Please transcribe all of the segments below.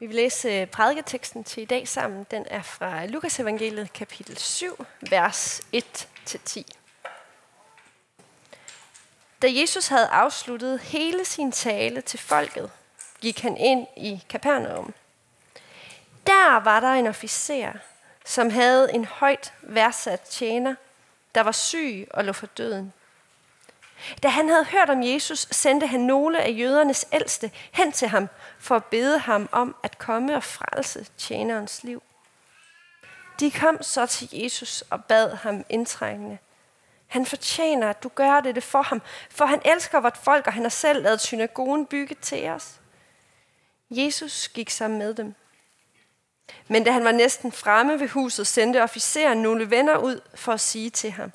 Vi vil læse øh, prædiketeksten til i dag sammen. Den er fra Lukas evangeliet kapitel 7, vers 1-10. Da Jesus havde afsluttet hele sin tale til folket, gik han ind i Kapernaum. Der var der en officer, som havde en højt værdsat tjener, der var syg og lå for døden. Da han havde hørt om Jesus, sendte han nogle af jødernes ældste hen til ham for at bede ham om at komme og frelse tjenerens liv. De kom så til Jesus og bad ham indtrængende. Han fortjener, at du gør det for ham, for han elsker vort folk, og han har selv lavet synagogen bygge til os. Jesus gik sammen med dem. Men da han var næsten fremme ved huset, sendte officeren nogle venner ud for at sige til ham,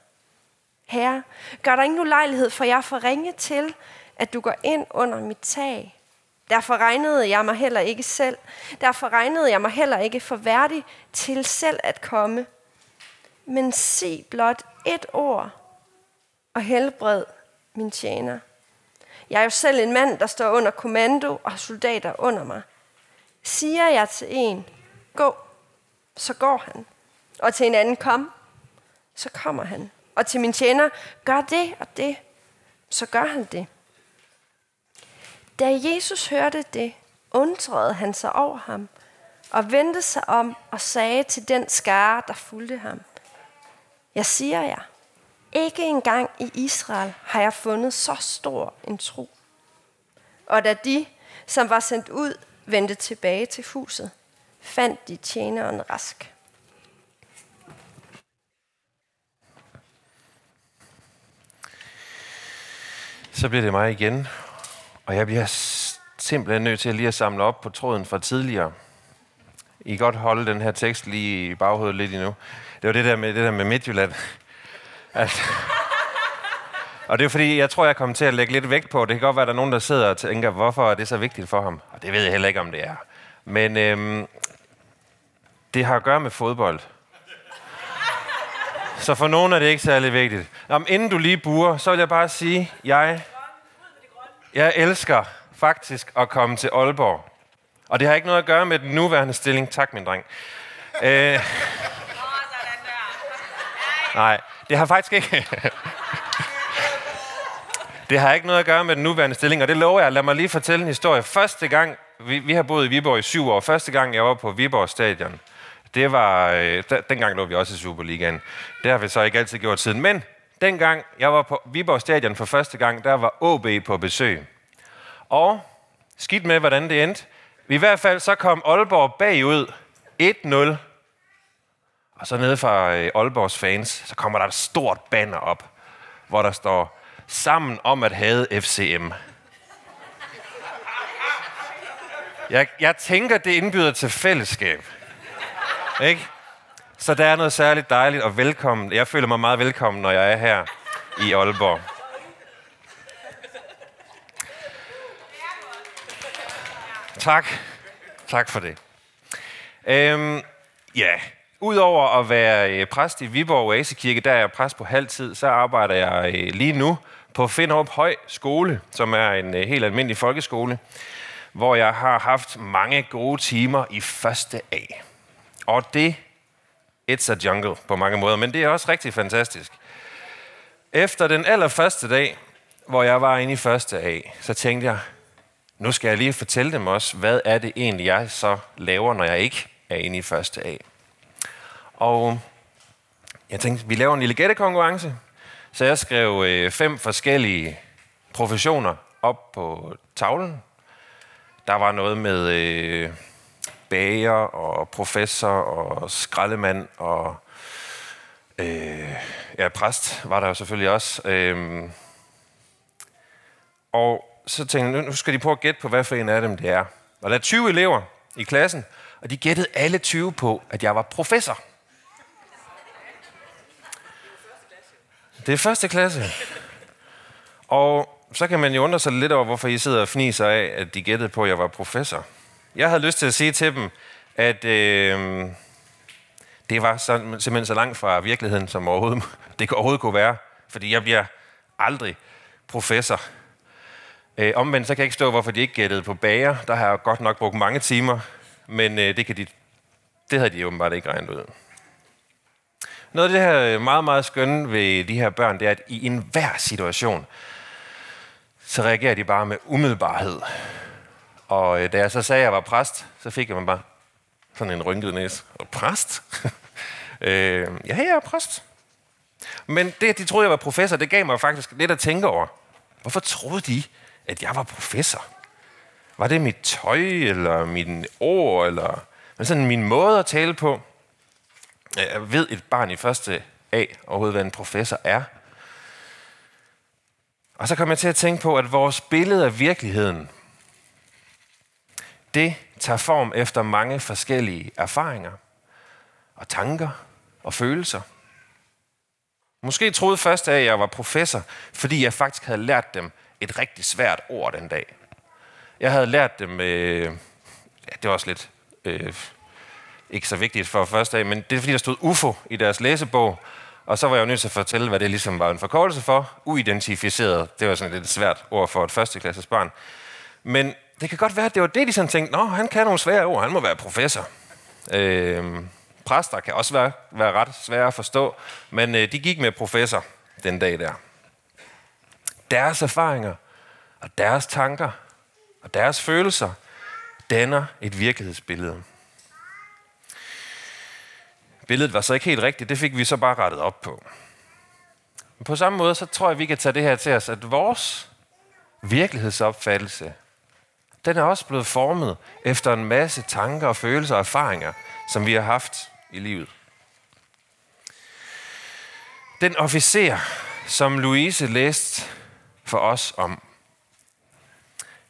Herre, gør der ingen ulejlighed for jeg får ringe til, at du går ind under mit tag. Derfor regnede jeg mig heller ikke selv. Derfor regnede jeg mig heller ikke for værdig til selv at komme. Men sig blot et ord og helbred min tjener. Jeg er jo selv en mand, der står under kommando og har soldater under mig. Siger jeg til en, gå, så går han. Og til en anden, kom, så kommer han. Og til min tjener, gør det og det, så gør han det. Da Jesus hørte det, undrede han sig over ham og vendte sig om og sagde til den skare, der fulgte ham. Jeg siger jer, ikke engang i Israel har jeg fundet så stor en tro. Og da de, som var sendt ud, vendte tilbage til huset, fandt de tjeneren rask. Så bliver det mig igen, og jeg bliver simpelthen nødt til at lige at samle op på tråden fra tidligere. I kan godt holde den her tekst lige i baghovedet lidt endnu. Det var det der med, det der med Midtjylland. At, og det er fordi, jeg tror, jeg kommer til at lægge lidt vægt på. Det kan godt være, at der er nogen, der sidder og tænker, hvorfor er det så vigtigt for ham? Og det ved jeg heller ikke, om det er. Men øhm, det har at gøre med fodbold. Så for nogen er det ikke særlig vigtigt. Om inden du lige burer, så vil jeg bare sige, jeg, jeg elsker faktisk at komme til Aalborg. Og det har ikke noget at gøre med den nuværende stilling. Tak, min dreng. Øh, nej, det har faktisk ikke... det har ikke noget at gøre med den nuværende stilling, og det lover jeg. Lad mig lige fortælle en historie. Første gang, vi, vi har boet i Viborg i syv år. Første gang, jeg var på Viborg Stadion, det var, øh, dengang lå vi også i Superligaen. Det har vi så ikke altid gjort siden. Men dengang jeg var på Viborg Stadion for første gang, der var OB på besøg. Og skidt med, hvordan det endte. I hvert fald så kom Aalborg bagud 1-0. Og så nede fra øh, Aalborgs fans, så kommer der et stort banner op, hvor der står, sammen om at have FCM. Jeg, jeg tænker, det indbyder til fællesskab. Ikke? Så der er noget særligt dejligt og velkommen. Jeg føler mig meget velkommen, når jeg er her i Aalborg. Tak. Tak for det. Øhm, ja, udover at være øh, præst i Viborg Oasekirke, der er jeg præst på halvtid, så arbejder jeg øh, lige nu på Finderup Høj Skole, som er en øh, helt almindelig folkeskole, hvor jeg har haft mange gode timer i første A. Og det, it's a jungle på mange måder, men det er også rigtig fantastisk. Efter den allerførste dag, hvor jeg var inde i første A, så tænkte jeg, nu skal jeg lige fortælle dem også, hvad er det egentlig, jeg så laver, når jeg ikke er inde i første A. Og jeg tænkte, vi laver en lille gættekonkurrence, så jeg skrev øh, fem forskellige professioner op på tavlen. Der var noget med øh, bager og professor og skraldemand og øh, ja, præst var der jo selvfølgelig også. Øh, og så tænkte jeg, nu skal de prøve at gætte på, hvad for en af dem det er. Og der er 20 elever i klassen, og de gættede alle 20 på, at jeg var professor. Det er første klasse. Og så kan man jo undre sig lidt over, hvorfor I sidder og fniser af, at de gættede på, at jeg var professor. Jeg havde lyst til at sige til dem, at øh, det var så, simpelthen så langt fra virkeligheden, som overhovedet, det overhovedet kunne være. Fordi jeg bliver aldrig professor. Øh, omvendt så kan jeg ikke stå, hvorfor de ikke gættede på bager. Der har jeg godt nok brugt mange timer men øh, det, kan de, det havde de åbenbart ikke regnet ud. Noget af det her øh, meget, meget skønne ved de her børn, det er, at i enhver situation, så reagerer de bare med umiddelbarhed. Og øh, da jeg så sagde, at jeg var præst, så fik jeg mig bare sådan en rynket næse. Og præst? øh, ja, jeg er præst. Men det, at de troede, jeg var professor, det gav mig faktisk lidt at tænke over. Hvorfor troede de, at jeg var professor? Var det mit tøj, eller min ord, eller sådan min måde at tale på? Jeg ved et barn i første A overhovedet, hvad en professor er. Og så kom jeg til at tænke på, at vores billede af virkeligheden, det tager form efter mange forskellige erfaringer og tanker og følelser. Måske troede først, at jeg var professor, fordi jeg faktisk havde lært dem et rigtig svært ord den dag. Jeg havde lært dem, øh, ja, det var også lidt øh, ikke så vigtigt for første dag, men det er fordi, der stod UFO i deres læsebog, og så var jeg jo nødt til at fortælle, hvad det ligesom var en forkortelse for. Uidentificeret, det var sådan et lidt svært ord for et førsteklasses barn. Men det kan godt være, at det var det, de sådan tænkte, nå, han kan nogle svære ord, han må være professor. Øh, præster kan også være, være ret svære at forstå, men øh, de gik med professor den dag der. Deres erfaringer og deres tanker og deres følelser danner et virkelighedsbillede. Billedet var så ikke helt rigtigt, det fik vi så bare rettet op på. Men på samme måde, så tror jeg, vi kan tage det her til os, at vores virkelighedsopfattelse, den er også blevet formet efter en masse tanker og følelser og erfaringer, som vi har haft i livet. Den officer, som Louise læste for os om,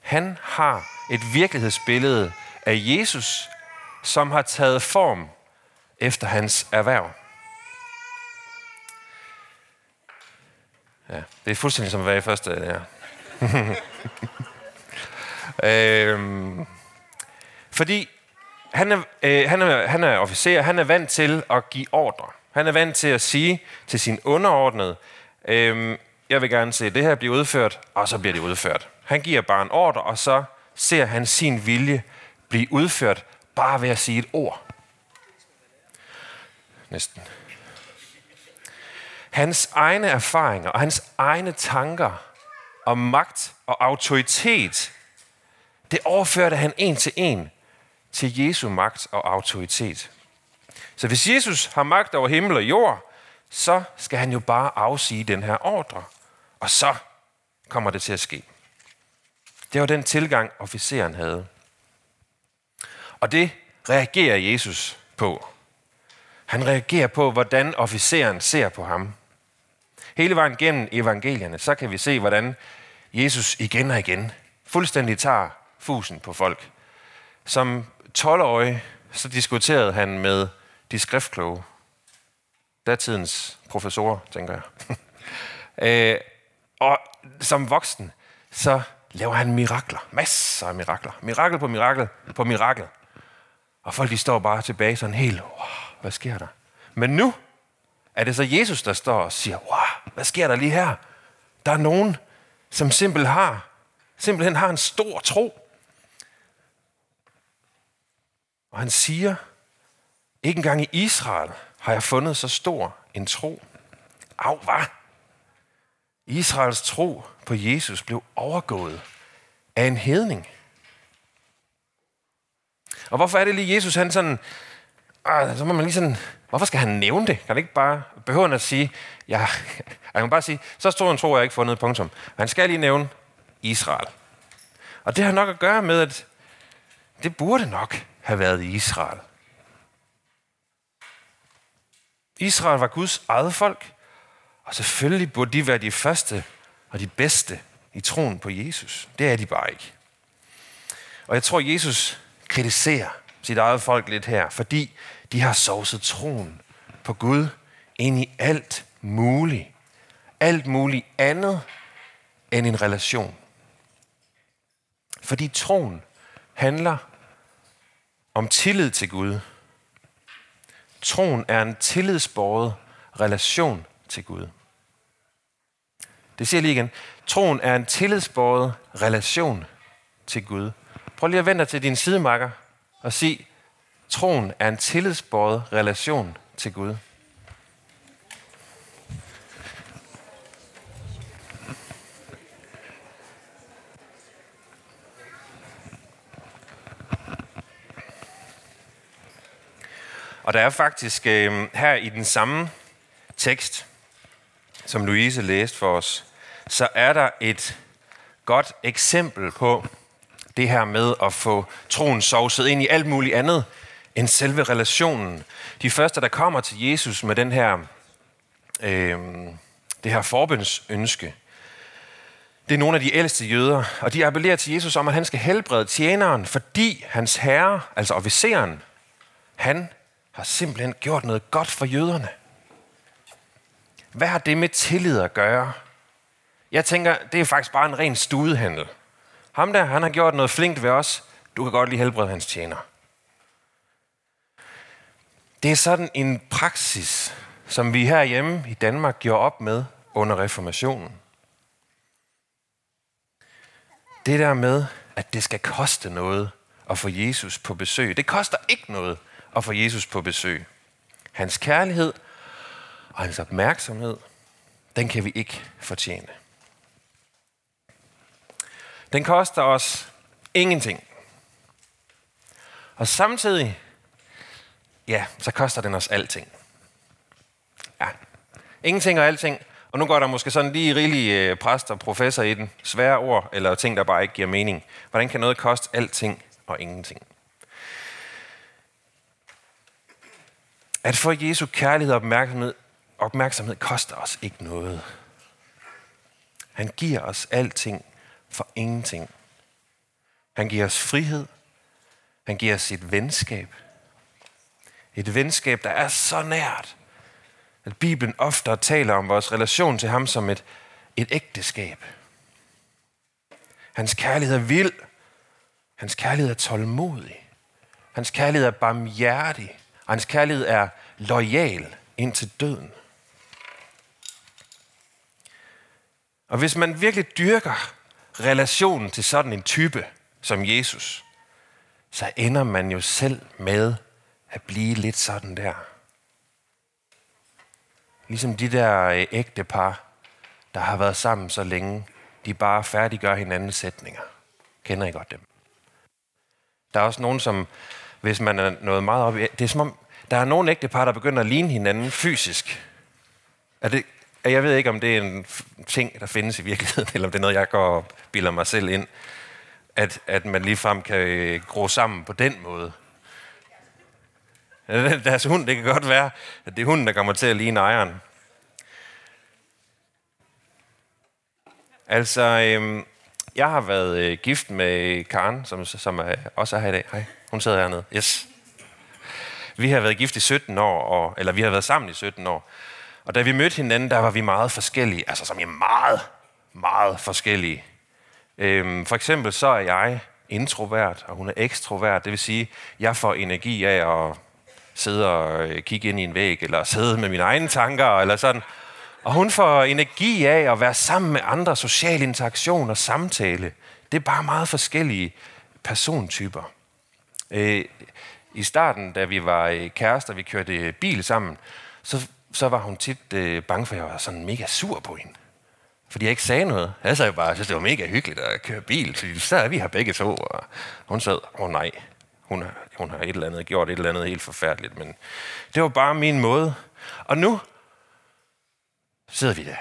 han har et virkelighedsbillede af Jesus, som har taget form efter hans erhverv. Ja, det er fuldstændig som at være i første ja. øhm, fordi han er, øh, han, er, han er officer, han er vant til at give ordre. Han er vant til at sige til sin underordnede, øh, jeg vil gerne se det her blive udført, og så bliver det udført. Han giver bare en ordre, og så ser han sin vilje blive udført bare ved at sige et ord. Næsten. Hans egne erfaringer og hans egne tanker om magt og autoritet, det overførte han en til en til Jesu magt og autoritet. Så hvis Jesus har magt over himmel og jord, så skal han jo bare afsige den her ordre. Og så kommer det til at ske. Det var den tilgang, officeren havde. Og det reagerer Jesus på. Han reagerer på, hvordan officeren ser på ham. Hele vejen gennem evangelierne, så kan vi se, hvordan Jesus igen og igen fuldstændig tager fusen på folk. Som 12-årig, så diskuterede han med de skriftkloge. Datidens professorer, tænker jeg. øh, og som voksen, så laver han mirakler. Masser af mirakler. Mirakel på mirakel på mirakel. Og folk de står bare tilbage sådan helt, wow, hvad sker der? Men nu er det så Jesus, der står og siger, wow, hvad sker der lige her? Der er nogen, som simpelthen har, simpelthen har en stor tro. Og han siger, ikke engang i Israel har jeg fundet så stor en tro. Au, hvad? Israels tro på Jesus blev overgået af en hedning. Og hvorfor er det lige Jesus, han sådan, ah, så må man lige sådan, hvorfor skal han nævne det? Kan han ikke bare, behøve at sige, ja, jeg kan bare sige, så stor en tro jeg ikke fundet, punktum. Men han skal lige nævne Israel. Og det har nok at gøre med, at det burde nok have været i Israel. Israel var Guds eget folk, og selvfølgelig burde de være de første og de bedste i troen på Jesus. Det er de bare ikke. Og jeg tror, Jesus kritiserer sit eget folk lidt her, fordi de har sovset troen på Gud ind i alt muligt. Alt muligt andet end en relation. Fordi troen handler om tillid til Gud. Troen er en tillidsbåret relation til Gud. Det siger jeg lige igen. Troen er en tillidsbåret relation til Gud. Prøv lige at vende dig til din sidemarker og sig, troen er en tillidsbåret relation til Gud. Og der er faktisk øh, her i den samme tekst, som Louise læste for os, så er der et godt eksempel på det her med at få troen sovset ind i alt muligt andet end selve relationen. De første, der kommer til Jesus med den her, øh, det her forbundsønske, det er nogle af de ældste jøder, og de appellerer til Jesus om, at han skal helbrede tjeneren, fordi hans herre, altså officeren, han har simpelthen gjort noget godt for jøderne. Hvad har det med tillid at gøre? Jeg tænker, det er faktisk bare en ren studehandel. Ham der, han har gjort noget flinkt ved os. Du kan godt lige helbrede hans tjener. Det er sådan en praksis, som vi herhjemme i Danmark gjorde op med under reformationen. Det der med, at det skal koste noget at få Jesus på besøg. Det koster ikke noget at få Jesus på besøg. Hans kærlighed og hans opmærksomhed, den kan vi ikke fortjene. Den koster os ingenting. Og samtidig, ja, så koster den os alting. Ja, ingenting og alting. Og nu går der måske sådan lige rigelig præster præst og professor i den. Svære ord, eller ting, der bare ikke giver mening. Hvordan kan noget koste alting og ingenting? At få Jesu kærlighed og opmærksomhed, opmærksomhed koster os ikke noget. Han giver os alting for ingenting. Han giver os frihed. Han giver os sit venskab. Et venskab, der er så nært, at Bibelen ofte taler om vores relation til ham som et, et ægteskab. Hans kærlighed er vild. Hans kærlighed er tålmodig. Hans kærlighed er barmhjertig. Og hans kærlighed er lojal indtil døden. Og hvis man virkelig dyrker relationen til sådan en type som Jesus, så ender man jo selv med at blive lidt sådan der. Ligesom de der øh, ægte par, der har været sammen så længe, de bare færdiggør hinandens sætninger. Kender I godt dem? Der er også nogen, som, hvis man er noget meget op i, det er som om, der er nogle ægte par, der begynder at ligne hinanden fysisk. Er det, jeg ved ikke, om det er en ting, der findes i virkeligheden, eller om det er noget, jeg går og bilder mig selv ind, at, at man ligefrem kan øh, gro sammen på den måde. Deres hund, det kan godt være, at det er hunden, der kommer til at ligne ejeren. Altså, øhm, jeg har været øh, gift med Karen, som, som er, også er her i dag. Hej, hun sidder hernede. Yes. Vi har været gift i 17 år, og, eller vi har været sammen i 17 år. Og da vi mødte hinanden, der var vi meget forskellige. Altså som er meget, meget forskellige. Øhm, for eksempel så er jeg introvert, og hun er ekstrovert. Det vil sige, jeg får energi af at sidde og øh, kigge ind i en væg, eller sidde med mine egne tanker, eller sådan. Og hun får energi af at være sammen med andre, social interaktion og samtale. Det er bare meget forskellige persontyper. Øh, I starten, da vi var øh, kærester, vi kørte øh, bil sammen, så så var hun tit øh, bange for, at jeg var sådan mega sur på hende. Fordi jeg ikke sagde noget. Jeg sagde bare, at det var mega hyggeligt at køre bil, fordi så er vi her begge to. Og hun sad, åh oh, nej, hun har, hun har et eller andet, gjort et eller andet helt forfærdeligt. Men det var bare min måde. Og nu sidder vi der.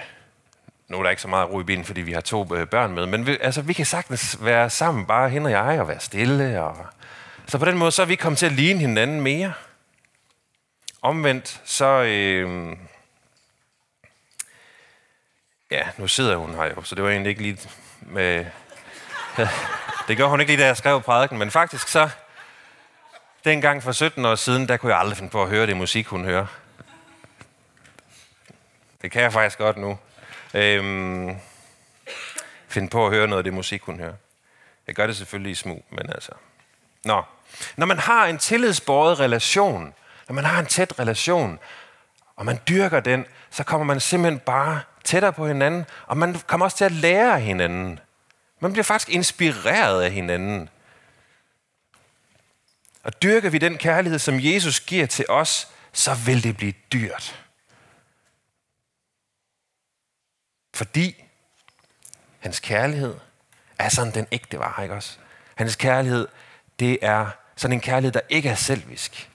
Nu er der ikke så meget ro i bilen, fordi vi har to øh, børn med. Men vi, altså, vi kan sagtens være sammen, bare hende og jeg, og være stille. Og... Så på den måde, så er vi kommet til at ligne hinanden mere. Omvendt, så... Øh, ja, nu sidder hun her jo, så det var egentlig ikke lige med... Øh, det gør hun ikke lige, da jeg skrev prædiken, men faktisk så... Dengang for 17 år siden, der kunne jeg aldrig finde på at høre det musik, hun hører. Det kan jeg faktisk godt nu. Øhm, finde på at høre noget af det musik, hun hører. Jeg gør det selvfølgelig i smug, men altså... Nå. Når man har en tillidsbåret relation når man har en tæt relation, og man dyrker den, så kommer man simpelthen bare tættere på hinanden, og man kommer også til at lære af hinanden. Man bliver faktisk inspireret af hinanden. Og dyrker vi den kærlighed, som Jesus giver til os, så vil det blive dyrt. Fordi hans kærlighed er sådan den ægte var, ikke også? Hans kærlighed, det er sådan en kærlighed, der ikke er selvisk.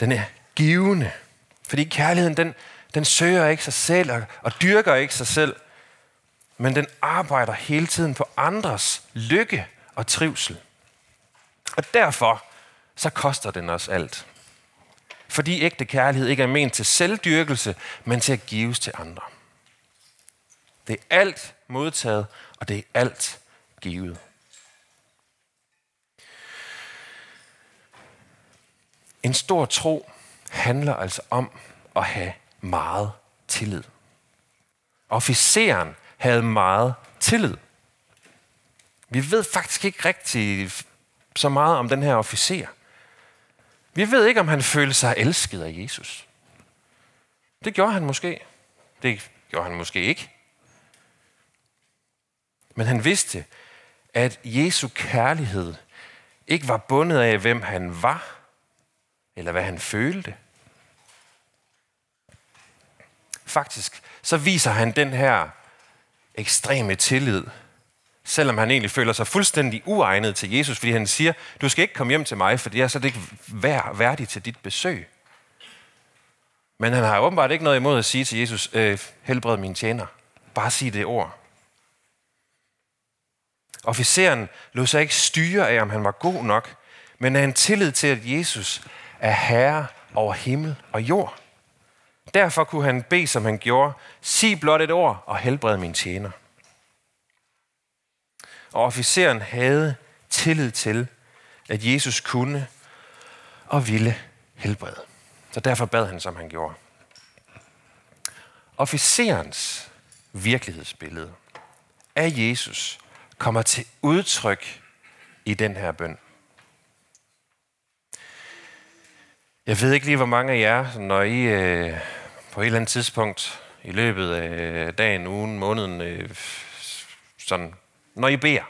Den er givende. Fordi kærligheden, den, den søger ikke sig selv og, og dyrker ikke sig selv, men den arbejder hele tiden på andres lykke og trivsel. Og derfor så koster den os alt. Fordi ægte kærlighed ikke er ment til selvdyrkelse, men til at gives til andre. Det er alt modtaget, og det er alt givet. En stor tro handler altså om at have meget tillid. Officeren havde meget tillid. Vi ved faktisk ikke rigtig så meget om den her officer. Vi ved ikke, om han følte sig elsket af Jesus. Det gjorde han måske. Det gjorde han måske ikke. Men han vidste, at Jesu kærlighed ikke var bundet af, hvem han var, eller hvad han følte. Faktisk så viser han den her ekstreme tillid, selvom han egentlig føler sig fuldstændig uegnet til Jesus, fordi han siger, du skal ikke komme hjem til mig, for jeg er så ikke vær, værdig til dit besøg. Men han har åbenbart ikke noget imod at sige til Jesus, øh, helbred min tjener. Bare sig det ord. Officeren lod sig ikke styre af, om han var god nok, men af en tillid til, at Jesus er herre over himmel og jord. Derfor kunne han bede, som han gjorde, sig blot et ord og helbred min tjener. Og officeren havde tillid til, at Jesus kunne og ville helbrede. Så derfor bad han, som han gjorde. Officerens virkelighedsbillede af Jesus kommer til udtryk i den her bøn. Jeg ved ikke lige, hvor mange af jer, når I øh, på et eller andet tidspunkt i løbet af dagen, ugen, måneden, øh, sådan, når I beder.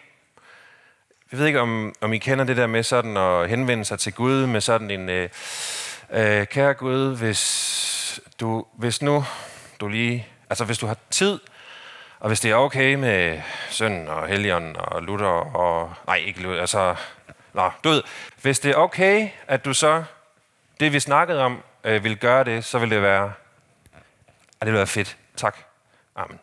Jeg ved ikke, om, om I kender det der med sådan at henvende sig til Gud med sådan en, øh, øh, kære Gud, hvis, du, hvis nu du lige, altså hvis du har tid, og hvis det er okay med søn og Helion og Luther og... Nej, ikke Luther, altså... Nå, du ved, hvis det er okay, at du så, det vi snakkede om, øh, vil gøre det, så vil det være... Ja, det vil være fedt. Tak. Amen.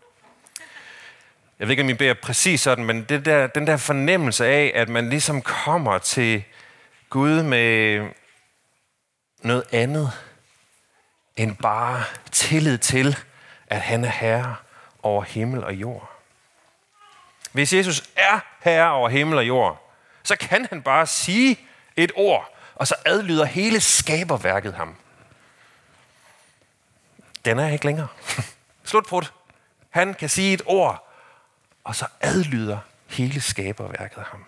Jeg ved ikke, om I beder præcis sådan, men det der, den der fornemmelse af, at man ligesom kommer til Gud med noget andet end bare tillid til, at han er herre over himmel og jord. Hvis Jesus er herre over himmel og jord, så kan han bare sige et ord, og så adlyder hele skaberværket ham. Den er ikke længere. Slutbrud. Han kan sige et ord, og så adlyder hele skaberværket ham.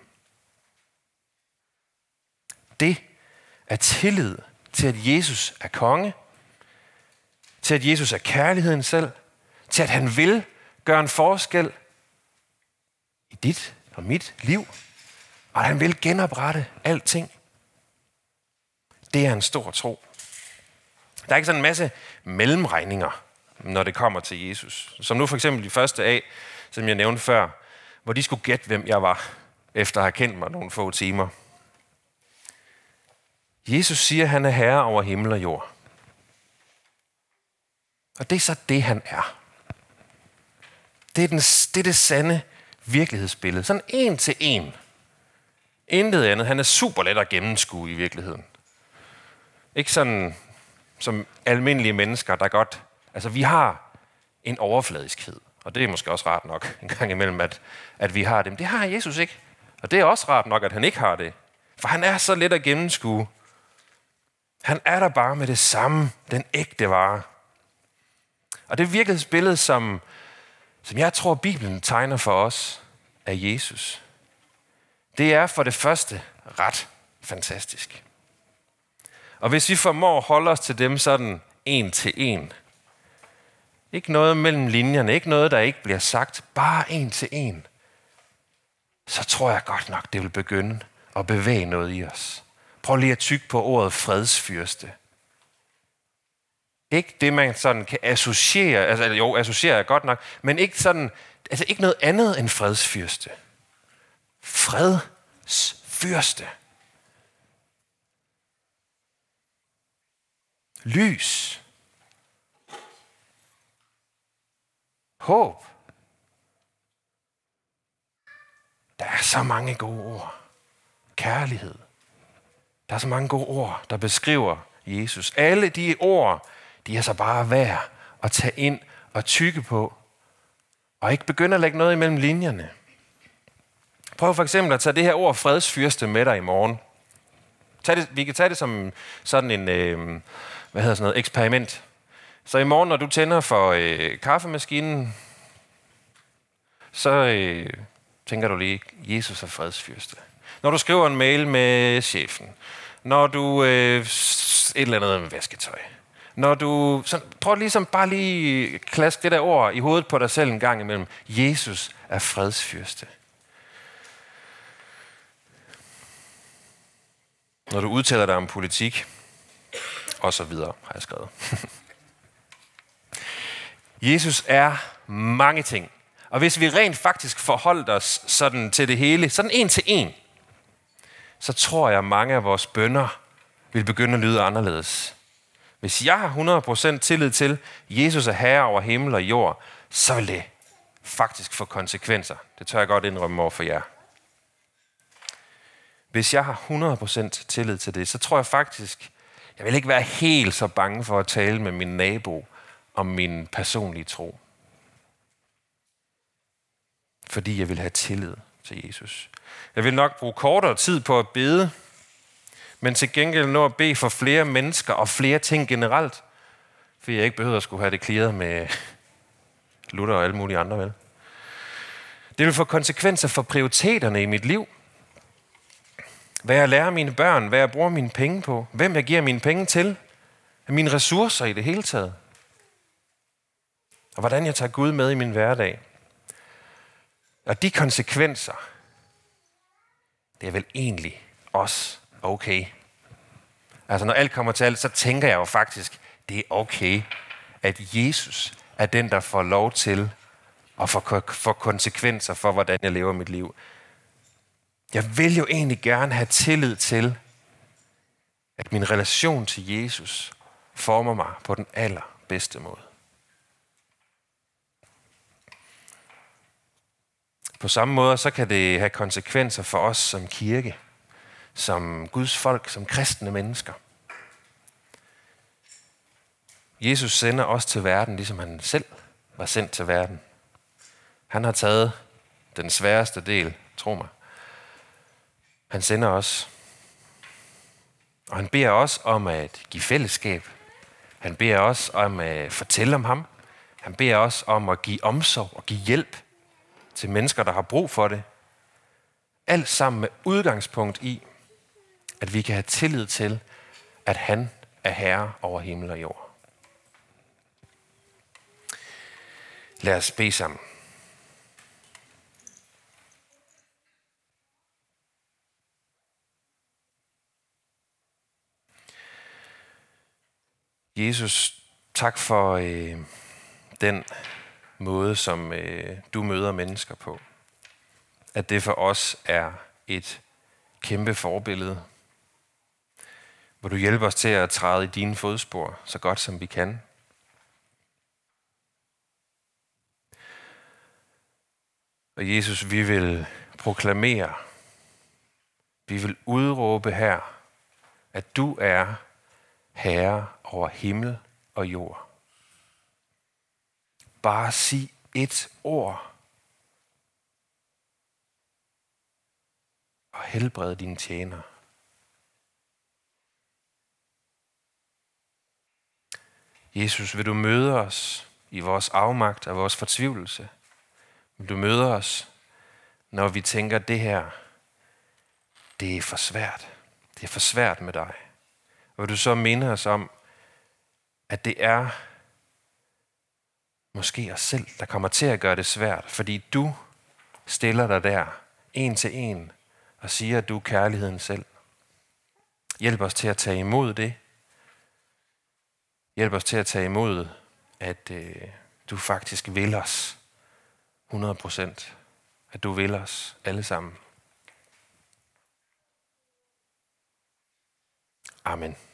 Det er tillid til, at Jesus er konge, til at Jesus er kærligheden selv, til at han vil gøre en forskel i dit og mit liv, og at han vil genoprette alting. Det er en stor tro. Der er ikke sådan en masse mellemregninger, når det kommer til Jesus. Som nu for eksempel de første af, som jeg nævnte før, hvor de skulle gætte, hvem jeg var, efter at have kendt mig nogle få timer. Jesus siger, at han er herre over himmel og jord. Og det er så det, han er. Det er, den, det er det sande virkelighedsbillede. Sådan en til en. Intet andet. Han er super let at gennemskue i virkeligheden. Ikke sådan som almindelige mennesker, der godt... Altså, vi har en overfladiskhed. Og det er måske også rart nok en gang imellem, at, at vi har det. Men det har Jesus ikke. Og det er også rart nok, at han ikke har det. For han er så let at gennemskue. Han er der bare med det samme, den ægte vare. Og det virkelighedsbillede, som som jeg tror, Bibelen tegner for os af Jesus, det er for det første ret fantastisk. Og hvis vi formår at holde os til dem sådan en til en, ikke noget mellem linjerne, ikke noget, der ikke bliver sagt, bare en til en, så tror jeg godt nok, det vil begynde at bevæge noget i os. Prøv lige at tykke på ordet fredsfyrste. Ikke det, man sådan kan associere, altså jo, associere er godt nok, men ikke sådan, altså ikke noget andet end fredsfyrste. Fredsfyrste. Lys. Håb. Der er så mange gode ord. Kærlighed. Der er så mange gode ord, der beskriver Jesus. Alle de ord, de er så bare værd at tage ind og tykke på. Og ikke begynde at lægge noget imellem linjerne. Prøv for eksempel at tage det her ord fredsfyrste med dig i morgen. Tag det, vi kan tage det som sådan en, øh, hvad hedder sådan noget, eksperiment. Så i morgen, når du tænder for øh, kaffemaskinen, så øh, tænker du lige, Jesus er fredsfyrste. Når du skriver en mail med chefen, når du øh, et eller andet med vasketøj, når du så prøv ligesom bare lige klask det der ord i hovedet på dig selv en gang imellem. Jesus er fredsfyrste. Når du udtaler dig om politik, og så videre, har jeg skrevet. Jesus er mange ting. Og hvis vi rent faktisk forholdt os sådan til det hele, sådan en til en, så tror jeg, at mange af vores bønder vil begynde at lyde anderledes. Hvis jeg har 100% tillid til, at Jesus er herre over himmel og jord, så vil det faktisk få konsekvenser. Det tør jeg godt indrømme over for jer. Hvis jeg har 100% tillid til det, så tror jeg faktisk, jeg vil ikke være helt så bange for at tale med min nabo om min personlige tro. Fordi jeg vil have tillid til Jesus. Jeg vil nok bruge kortere tid på at bede, men til gengæld nå at bede for flere mennesker og flere ting generelt, fordi jeg ikke behøver at skulle have det klaret med Luther og alle mulige andre, vel? Det vil få konsekvenser for prioriteterne i mit liv. Hvad jeg lærer mine børn, hvad jeg bruger mine penge på, hvem jeg giver mine penge til, mine ressourcer i det hele taget. Og hvordan jeg tager Gud med i min hverdag. Og de konsekvenser, det er vel egentlig også okay. Altså når alt kommer til alt, så tænker jeg jo faktisk, det er okay, at Jesus er den, der får lov til at få, konsekvenser for, hvordan jeg lever mit liv. Jeg vil jo egentlig gerne have tillid til, at min relation til Jesus former mig på den allerbedste måde. På samme måde, så kan det have konsekvenser for os som kirke som Guds folk, som kristne mennesker. Jesus sender os til verden, ligesom han selv var sendt til verden. Han har taget den sværeste del, tro mig. Han sender os. Og han beder os om at give fællesskab. Han beder os om at fortælle om ham. Han beder os om at give omsorg og give hjælp til mennesker, der har brug for det. Alt sammen med udgangspunkt i, at vi kan have tillid til, at han er herre over himmel og jord. Lad os bede sammen. Jesus, tak for øh, den måde, som øh, du møder mennesker på. At det for os er et kæmpe forbillede hvor du hjælper os til at træde i dine fodspor så godt som vi kan. Og Jesus, vi vil proklamere, vi vil udråbe her, at du er herre over himmel og jord. Bare sig et ord, og helbrede dine tjener. Jesus, vil du møde os i vores afmagt og vores fortvivlelse? Vil du møde os, når vi tænker, det her, det er for svært. Det er for svært med dig hvor du så minder os om, at det er måske os selv, der kommer til at gøre det svært, fordi du stiller dig der, en til en, og siger, at du er kærligheden selv. Hjælp os til at tage imod det. Hjælp os til at tage imod, at øh, du faktisk vil os 100 procent. At du vil os alle sammen. Amen.